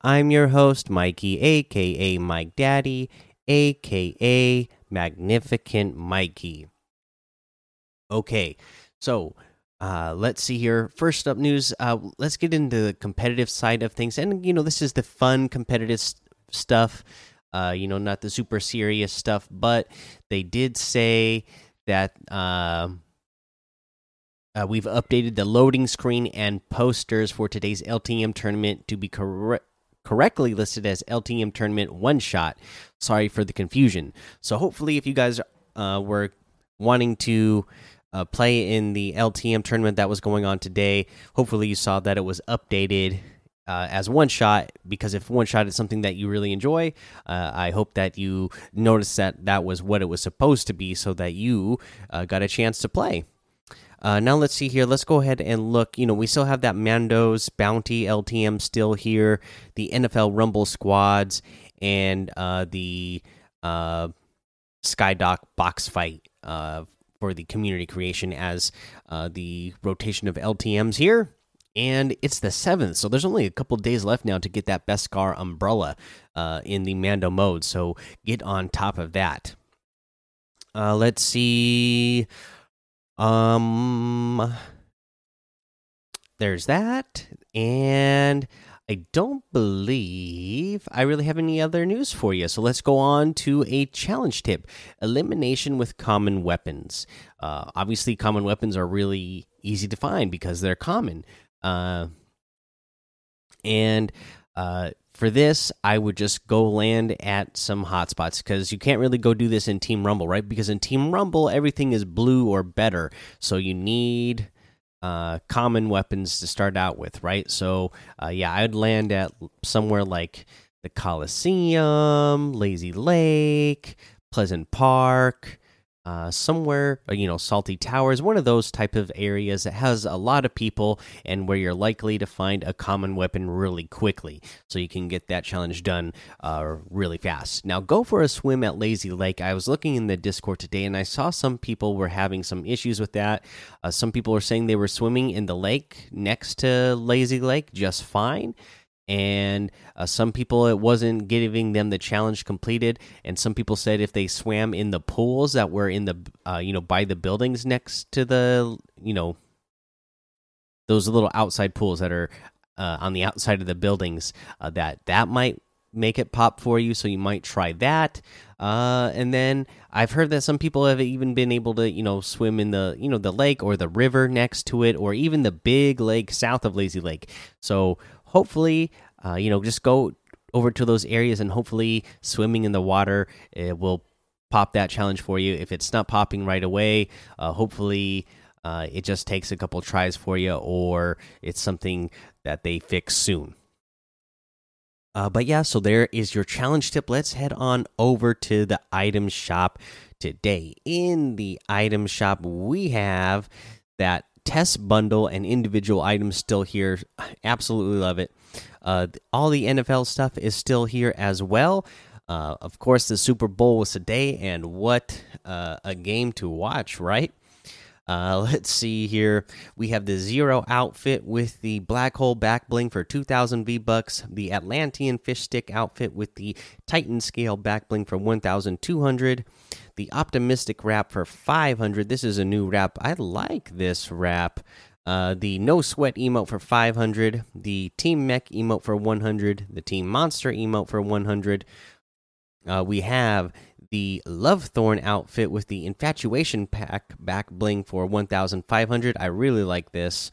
I'm your host, Mikey, aka Mike Daddy, aka Magnificent Mikey. Okay, so uh, let's see here. First up, news. Uh, let's get into the competitive side of things, and you know this is the fun competitive stuff. Uh, you know, not the super serious stuff, but they did say that. Uh, uh, we've updated the loading screen and posters for today's LTM tournament to be correct correctly listed as LTM tournament one shot. Sorry for the confusion. So hopefully, if you guys uh, were wanting to uh, play in the LTM tournament that was going on today, hopefully you saw that it was updated. Uh, as one shot, because if one shot is something that you really enjoy, uh, I hope that you noticed that that was what it was supposed to be, so that you uh, got a chance to play. Uh, now let's see here. Let's go ahead and look. You know, we still have that Mando's Bounty LTM still here, the NFL Rumble squads, and uh, the uh, Skydock box fight uh, for the community creation as uh, the rotation of LTMs here. And it's the seventh, so there's only a couple days left now to get that Beskar umbrella uh, in the Mando mode. So get on top of that. Uh, let's see. Um, there's that, and I don't believe I really have any other news for you. So let's go on to a challenge tip: elimination with common weapons. Uh, obviously, common weapons are really easy to find because they're common. Uh, and uh, for this, I would just go land at some hotspots because you can't really go do this in Team Rumble, right? Because in Team Rumble, everything is blue or better. So you need uh, common weapons to start out with, right? So, uh, yeah, I'd land at somewhere like the Coliseum, Lazy Lake, Pleasant Park, uh, somewhere uh, you know salty towers one of those type of areas that has a lot of people and where you're likely to find a common weapon really quickly. So you can get that challenge done uh, really fast. Now go for a swim at lazy lake. I was looking in the discord today and i saw some people were having some issues with that. Uh, some people were saying they were swimming in the lake next to lazy lake just fine and uh, some people it wasn't giving them the challenge completed and some people said if they swam in the pools that were in the uh, you know by the buildings next to the you know those little outside pools that are uh, on the outside of the buildings uh, that that might make it pop for you so you might try that. Uh, and then i've heard that some people have even been able to you know swim in the you know the lake or the river next to it or even the big lake south of lazy lake. So hopefully, uh, you know, just go over to those areas and hopefully swimming in the water it will pop that challenge for you. If it's not popping right away, uh, hopefully uh, it just takes a couple tries for you, or it's something that they fix soon. Uh, but yeah, so there is your challenge tip. Let's head on over to the item shop today. In the item shop, we have that test bundle and individual items still here. Absolutely love it. Uh, all the NFL stuff is still here as well. Uh, of course, the Super Bowl was today, and what uh, a game to watch, right? Uh, let's see here. We have the Zero outfit with the Black Hole back bling for 2,000 V bucks. The Atlantean fish stick outfit with the Titan scale back bling for 1,200 the optimistic wrap for 500 this is a new wrap. I like this wrap. Uh, the no sweat emote for 500 the team mech emote for 100 the team monster emote for 100 uh, we have the love thorn outfit with the infatuation pack back bling for 1500 i really like this.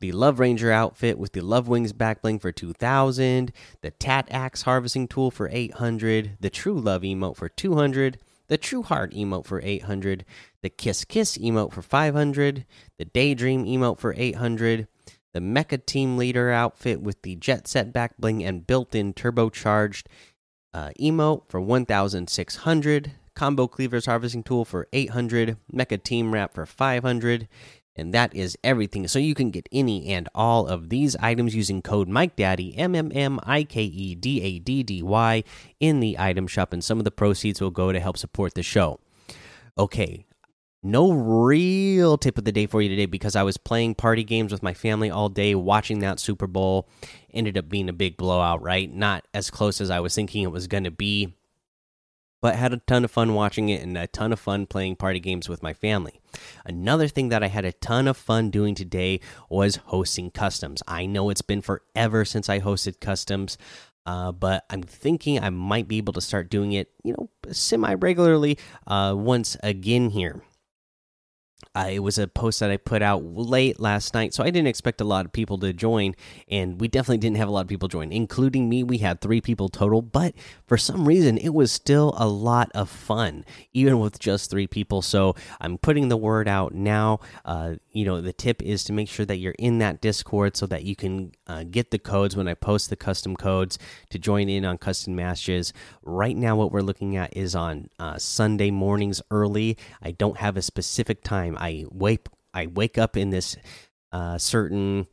The Love Ranger outfit with the Love Wings back bling for 2000, the Tat Axe harvesting tool for 800, the True Love emote for 200, the True Heart emote for 800, the Kiss Kiss emote for 500, the Daydream emote for 800, the Mecha Team Leader outfit with the Jet Set back bling and built in turbocharged uh, emote for 1,600, combo cleavers harvesting tool for 800, mecha team wrap for 500, and that is everything. So you can get any and all of these items using code MikeDaddy M M M I K E D A D D Y in the item shop, and some of the proceeds will go to help support the show. Okay, no real tip of the day for you today because I was playing party games with my family all day, watching that Super Bowl. Ended up being a big blowout, right? Not as close as I was thinking it was going to be, but had a ton of fun watching it and a ton of fun playing party games with my family. Another thing that I had a ton of fun doing today was hosting customs. I know it's been forever since I hosted customs. Uh, but I'm thinking I might be able to start doing it, you know, semi regularly uh, once again here. Uh, it was a post that I put out late last night, so I didn't expect a lot of people to join, and we definitely didn't have a lot of people join, including me. We had three people total, but for some reason, it was still a lot of fun, even with just three people. So I'm putting the word out now. Uh, you know, the tip is to make sure that you're in that Discord so that you can uh, get the codes when I post the custom codes to join in on custom matches. Right now, what we're looking at is on uh, Sunday mornings early. I don't have a specific time. I wake I wake up in this uh, certain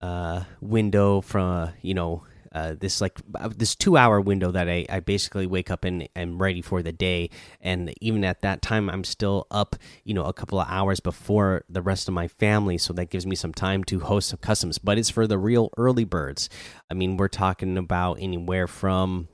uh, window from you know uh, this like uh, this two hour window that I, I basically wake up and am ready for the day. And even at that time i'm still up you know a couple of hours before the rest of my family. So that gives me some time to host some customs. But it's for the real early birds. I mean we're talking about anywhere from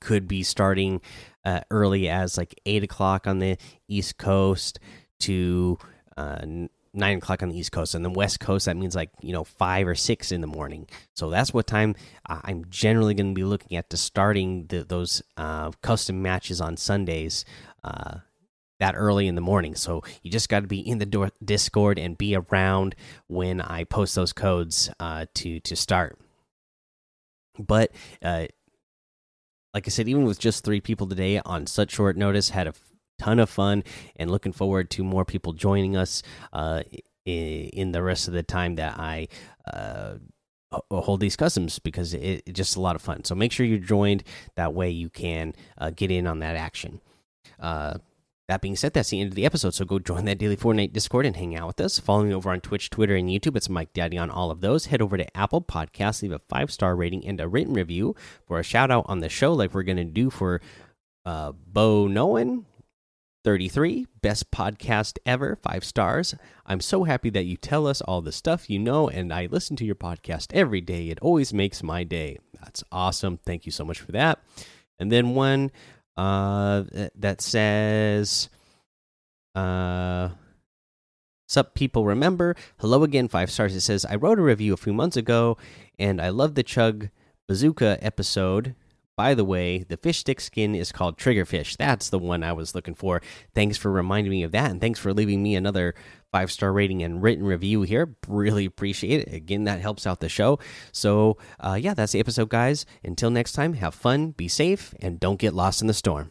could be starting uh, early as like eight o'clock on the east coast to uh, nine o'clock on the East Coast, and the West Coast that means like you know five or six in the morning. So that's what time I'm generally going to be looking at to starting the, those uh, custom matches on Sundays. Uh, that early in the morning, so you just got to be in the Discord and be around when I post those codes uh, to to start. But uh, like I said, even with just three people today on such short notice, had a ton of fun and looking forward to more people joining us uh, in the rest of the time that I uh, hold these customs because it, it's just a lot of fun. So make sure you're joined. That way you can uh, get in on that action. Uh, that being said, that's the end of the episode. So go join that daily Fortnite Discord and hang out with us. Follow me over on Twitch, Twitter, and YouTube. It's Mike Daddy on all of those. Head over to Apple Podcasts, leave a five star rating and a written review for a shout out on the show, like we're going to do for uh, Bo Nolan 33, best podcast ever, five stars. I'm so happy that you tell us all the stuff you know, and I listen to your podcast every day. It always makes my day. That's awesome. Thank you so much for that. And then one uh, that says, uh, Sup, people remember? Hello again, five stars. It says, I wrote a review a few months ago, and I love the Chug Bazooka episode by the way, the fish stick skin is called Triggerfish. That's the one I was looking for. Thanks for reminding me of that, and thanks for leaving me another five star rating and written review here. Really appreciate it. Again, that helps out the show. So, uh, yeah, that's the episode, guys. Until next time, have fun, be safe, and don't get lost in the storm.